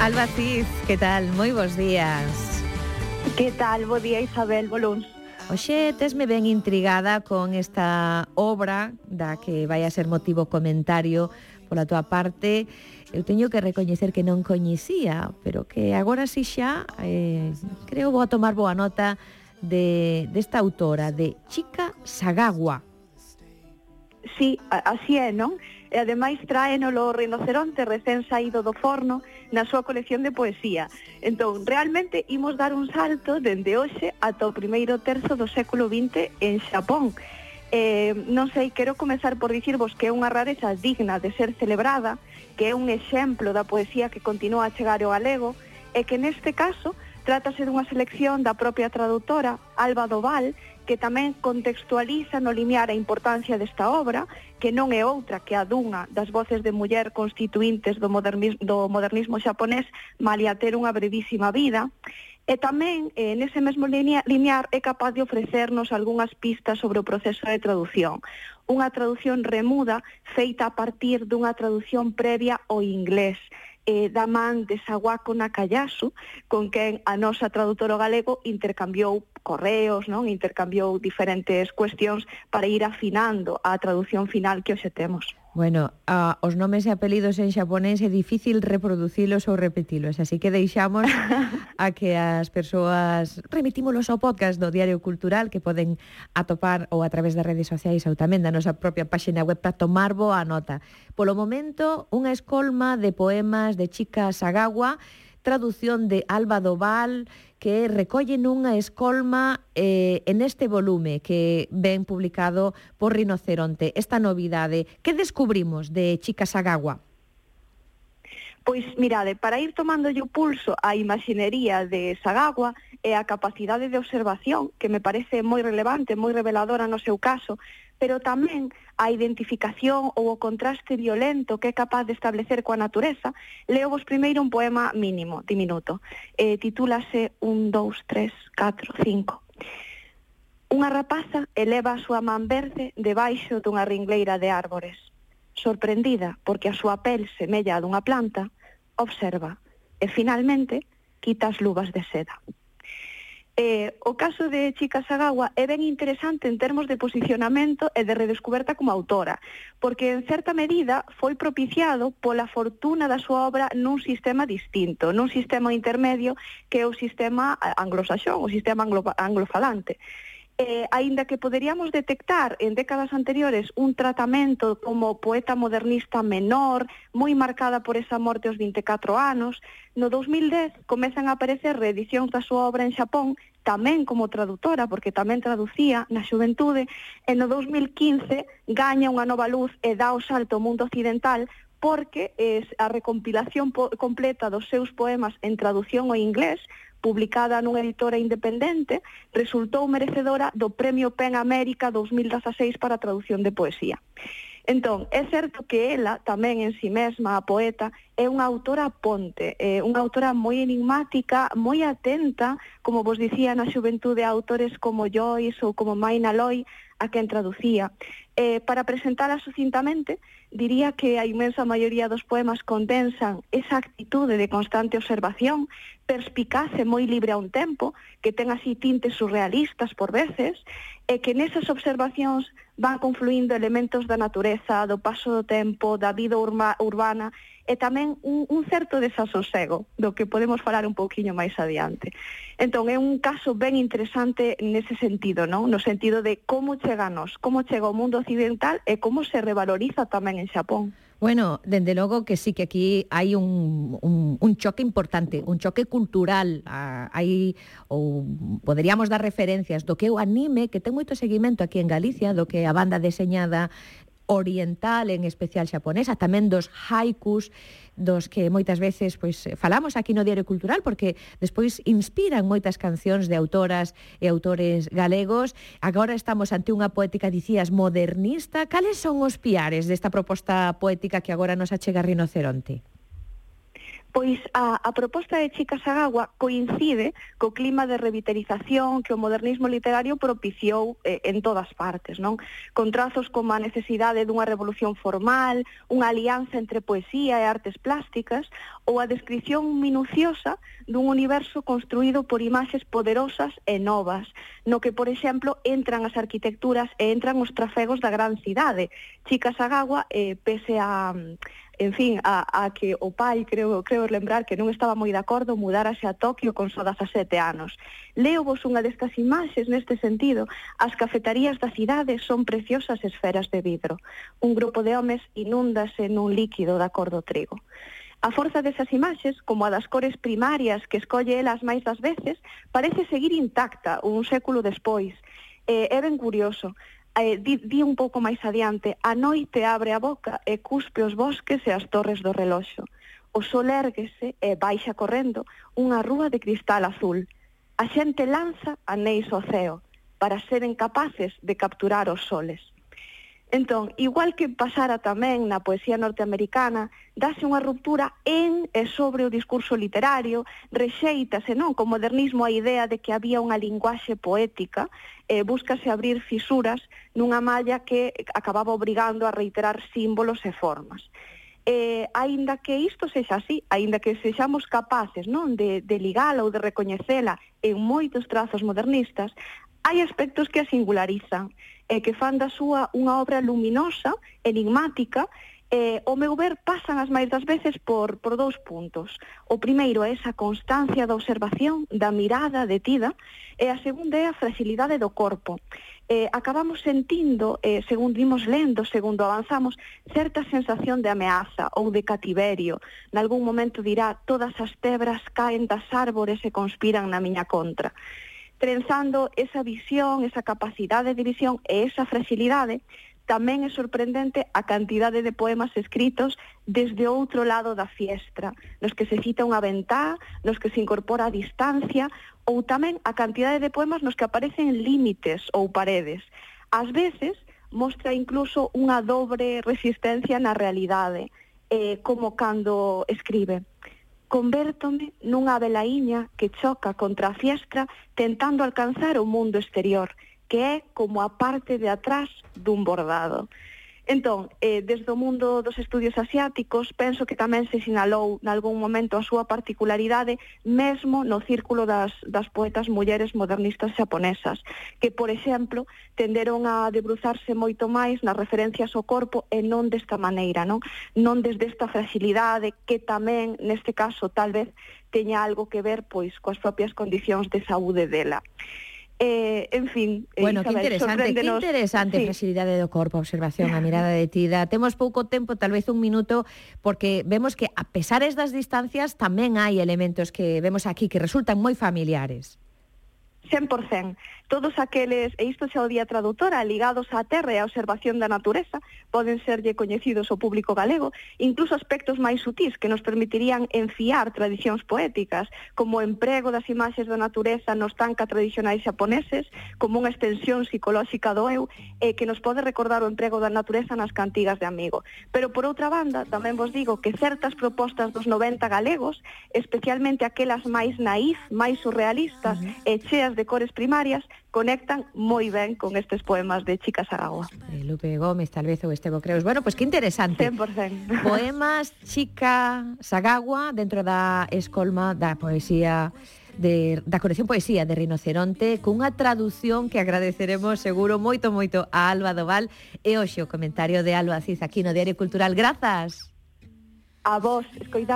Alba Cid, que tal? Moi bons días. Que tal? Bo día, Isabel Boluns. Oxe, tesme ben intrigada con esta obra da que vai a ser motivo comentario pola tua parte. Eu teño que recoñecer que non coñecía, pero que agora si xa eh, creo vou a tomar boa nota de, desta autora, de Chica Sagawa. Sí, así é, non? e ademais tráenolo o rinoceronte recén saído do forno na súa colección de poesía. Entón, realmente imos dar un salto dende hoxe ata o primeiro terzo do século XX en Xapón. Eh, non sei, quero comezar por dicirvos que é unha rareza digna de ser celebrada, que é un exemplo da poesía que continúa a chegar ao galego, e que neste caso Trátase dunha selección da propia traductora Alba Doval, que tamén contextualiza no limiar a importancia desta obra, que non é outra que a dunha das voces de muller constituintes do modernismo, do modernismo xaponés malia ter unha brevísima vida, e tamén eh, nese mesmo linear é capaz de ofrecernos algunhas pistas sobre o proceso de traducción. Unha traducción remuda feita a partir dunha traducción previa ao inglés, eh, da man de Saguaco Nakayasu, con quen a nosa traductora galego intercambiou correos, non intercambiou diferentes cuestións para ir afinando a traducción final que hoxe temos. Bueno, uh, os nomes e apelidos en xaponés é difícil reproducilos ou repetilos, así que deixamos a que as persoas remitímolos ao podcast do Diario Cultural que poden atopar ou a través das redes sociais ou tamén da nosa propia páxina web para tomar boa nota. Polo momento, unha escolma de poemas de Chica Sagawa, traducción de Alba Doval, que recollen unha escolma eh, en este volume que ven publicado por Rinoceronte. Esta novidade, que descubrimos de Chica Sagawa? Pois mirade, para ir tomándolle o pulso á imaxinería de Sagagua e a capacidade de observación, que me parece moi relevante, moi reveladora no seu caso, pero tamén a identificación ou o contraste violento que é capaz de establecer coa natureza, leo vos primeiro un poema mínimo, diminuto. Eh, titúlase 1, 2, 3, 4, 5. Unha rapaza eleva a súa man verde debaixo dunha ringleira de árbores. Sorprendida porque a súa pel semella a dunha planta, observa e finalmente quitas luvas de seda. Eh, o caso de Chica Sagawa é ben interesante en termos de posicionamento e de redescoberta como autora, porque en certa medida foi propiciado pola fortuna da súa obra nun sistema distinto, nun sistema intermedio que é o sistema anglosaxón, o sistema anglo anglofalante eh, aínda que poderíamos detectar en décadas anteriores un tratamento como poeta modernista menor, moi marcada por esa morte aos 24 anos, no 2010 comezan a aparecer reedicións da súa obra en Xapón, tamén como traductora, porque tamén traducía na xuventude, e no 2015 gaña unha nova luz e dá o salto ao mundo occidental porque es a recompilación completa dos seus poemas en traducción ao inglés publicada nunha editora independente, resultou merecedora do Premio PEN América 2016 para a traducción de poesía. Entón, é certo que ela tamén en si sí mesma, a poeta, é unha autora ponte, é unha autora moi enigmática, moi atenta, como vos dicía na xuventude a autores como Joyce ou como Maina Loy, a quen traducía. Eh, para presentala sucintamente, diría que a inmensa maioría dos poemas condensan esa actitude de constante observación, perspicace moi libre a un tempo, que ten así tintes surrealistas por veces, e que nesas observacións van confluindo elementos da natureza, do paso do tempo, da vida urma, urbana e tamén un, un certo desasosego, do que podemos falar un pouquiño máis adiante. Entón, é un caso ben interesante nese sentido, non? no sentido de como cheganos, como chega o mundo occidental e como se revaloriza tamén en Xapón. Bueno, dende logo que sí que aquí hai un, un, un choque importante, un choque cultural, Ah, hai ou poderíamos dar referencias. Do que é o anime que ten moito seguimento aquí en Galicia, do que a banda deseñada oriental, en especial xaponesa, tamén dos haikus, dos que moitas veces pois eh, falamos aquí no Diario Cultural porque despois inspiran moitas cancións de autoras e autores galegos. Agora estamos ante unha poética, dicías, modernista. Cales son os piares desta proposta poética que agora nos achega Rinoceronte? pois a, a proposta de Chica Sagagua coincide co clima de revitalización que o modernismo literario propiciou eh, en todas partes, non? Con trazos como a necesidade dunha revolución formal, unha alianza entre poesía e artes plásticas, ou a descripción minuciosa dun universo construído por imaxes poderosas e novas, no que, por exemplo, entran as arquitecturas e entran os trafegos da gran cidade. Chica Sagagua, eh, pese a en fin, a, a que o pai, creo, creo lembrar, que non estaba moi de acordo, mudarase a Tokio con só 17 anos. Leo vos unha destas imaxes neste sentido. As cafetarías da cidade son preciosas esferas de vidro. Un grupo de homes inúndase nun líquido de acordo trigo. A forza desas imaxes, como a das cores primarias que escolle elas máis das veces, parece seguir intacta un século despois. Eh, é ben curioso eh, di, di un pouco máis adiante, a noite abre a boca e cuspe os bosques e as torres do reloxo. O sol erguese e baixa correndo unha rúa de cristal azul. A xente lanza anéis ao ceo para seren capaces de capturar os soles. Entón, igual que pasara tamén na poesía norteamericana, dase unha ruptura en e sobre o discurso literario, rexeitase non co modernismo a idea de que había unha linguaxe poética, e búscase abrir fisuras nunha malla que acababa obrigando a reiterar símbolos e formas. Eh, aínda que isto sexa así, aínda que sexamos capaces non de, de ligala ou de recoñecela en moitos trazos modernistas, hai aspectos que a singularizan e que fan da súa unha obra luminosa, enigmática, eh, o meu ver pasan as máis das veces por, por dous puntos. O primeiro é esa constancia da observación, da mirada detida, e a segunda é a fragilidade do corpo. Eh, acabamos sentindo, eh, segundo vimos lendo, segundo avanzamos, certa sensación de ameaza ou de cativerio. Nalgún momento dirá, todas as tebras caen das árbores e conspiran na miña contra trenzando esa visión, esa capacidade de visión e esa fragilidade, tamén é sorprendente a cantidade de poemas escritos desde outro lado da fiestra, nos que se cita unha ventá, nos que se incorpora a distancia, ou tamén a cantidade de poemas nos que aparecen límites ou paredes. Ás veces, mostra incluso unha dobre resistencia na realidade, eh, como cando escribe convértome nunha velaíña que choca contra a fiestra tentando alcanzar o mundo exterior, que é como a parte de atrás dun bordado. Entón, eh, desde o mundo dos estudios asiáticos, penso que tamén se sinalou nalgún momento a súa particularidade mesmo no círculo das, das poetas mulleres modernistas xaponesas, que, por exemplo, tenderon a debruzarse moito máis nas referencias ao corpo e non desta maneira, non? Non desde esta fragilidade que tamén, neste caso, tal vez teña algo que ver pois coas propias condicións de saúde dela. Eh, en fin, eh, bueno, Isabel, que interesante, que interesante sí. facilidade do corpo, observación, a mirada de tida. Temos pouco tempo, tal vez un minuto, porque vemos que a pesar das distancias tamén hai elementos que vemos aquí que resultan moi familiares. 100%. Todos aqueles, e isto xa o día traductora, ligados á terra e á observación da natureza, poden serlle coñecidos ao público galego, incluso aspectos máis sutís que nos permitirían enfiar tradicións poéticas, como o emprego das imaxes da natureza nos tanka tradicionais xaponeses, como unha extensión psicolóxica do eu, e que nos pode recordar o emprego da natureza nas cantigas de amigo. Pero por outra banda, tamén vos digo que certas propostas dos 90 galegos, especialmente aquelas máis naif, máis surrealistas, e cheas de cores primarias conectan moi ben con estes poemas de Chica Saragua. Eh, Lupe Gómez, tal vez, ou Estevo Creus. Bueno, pois pues, que interesante. 100%. Poemas Chica Sagagua dentro da escolma da poesía de, da colección Poesía de Rinoceronte cunha traducción que agradeceremos seguro moito moito a Alba Doval e hoxe o comentario de Alba Ciz aquí no Diario Cultural. Grazas. A vos, escoitamos.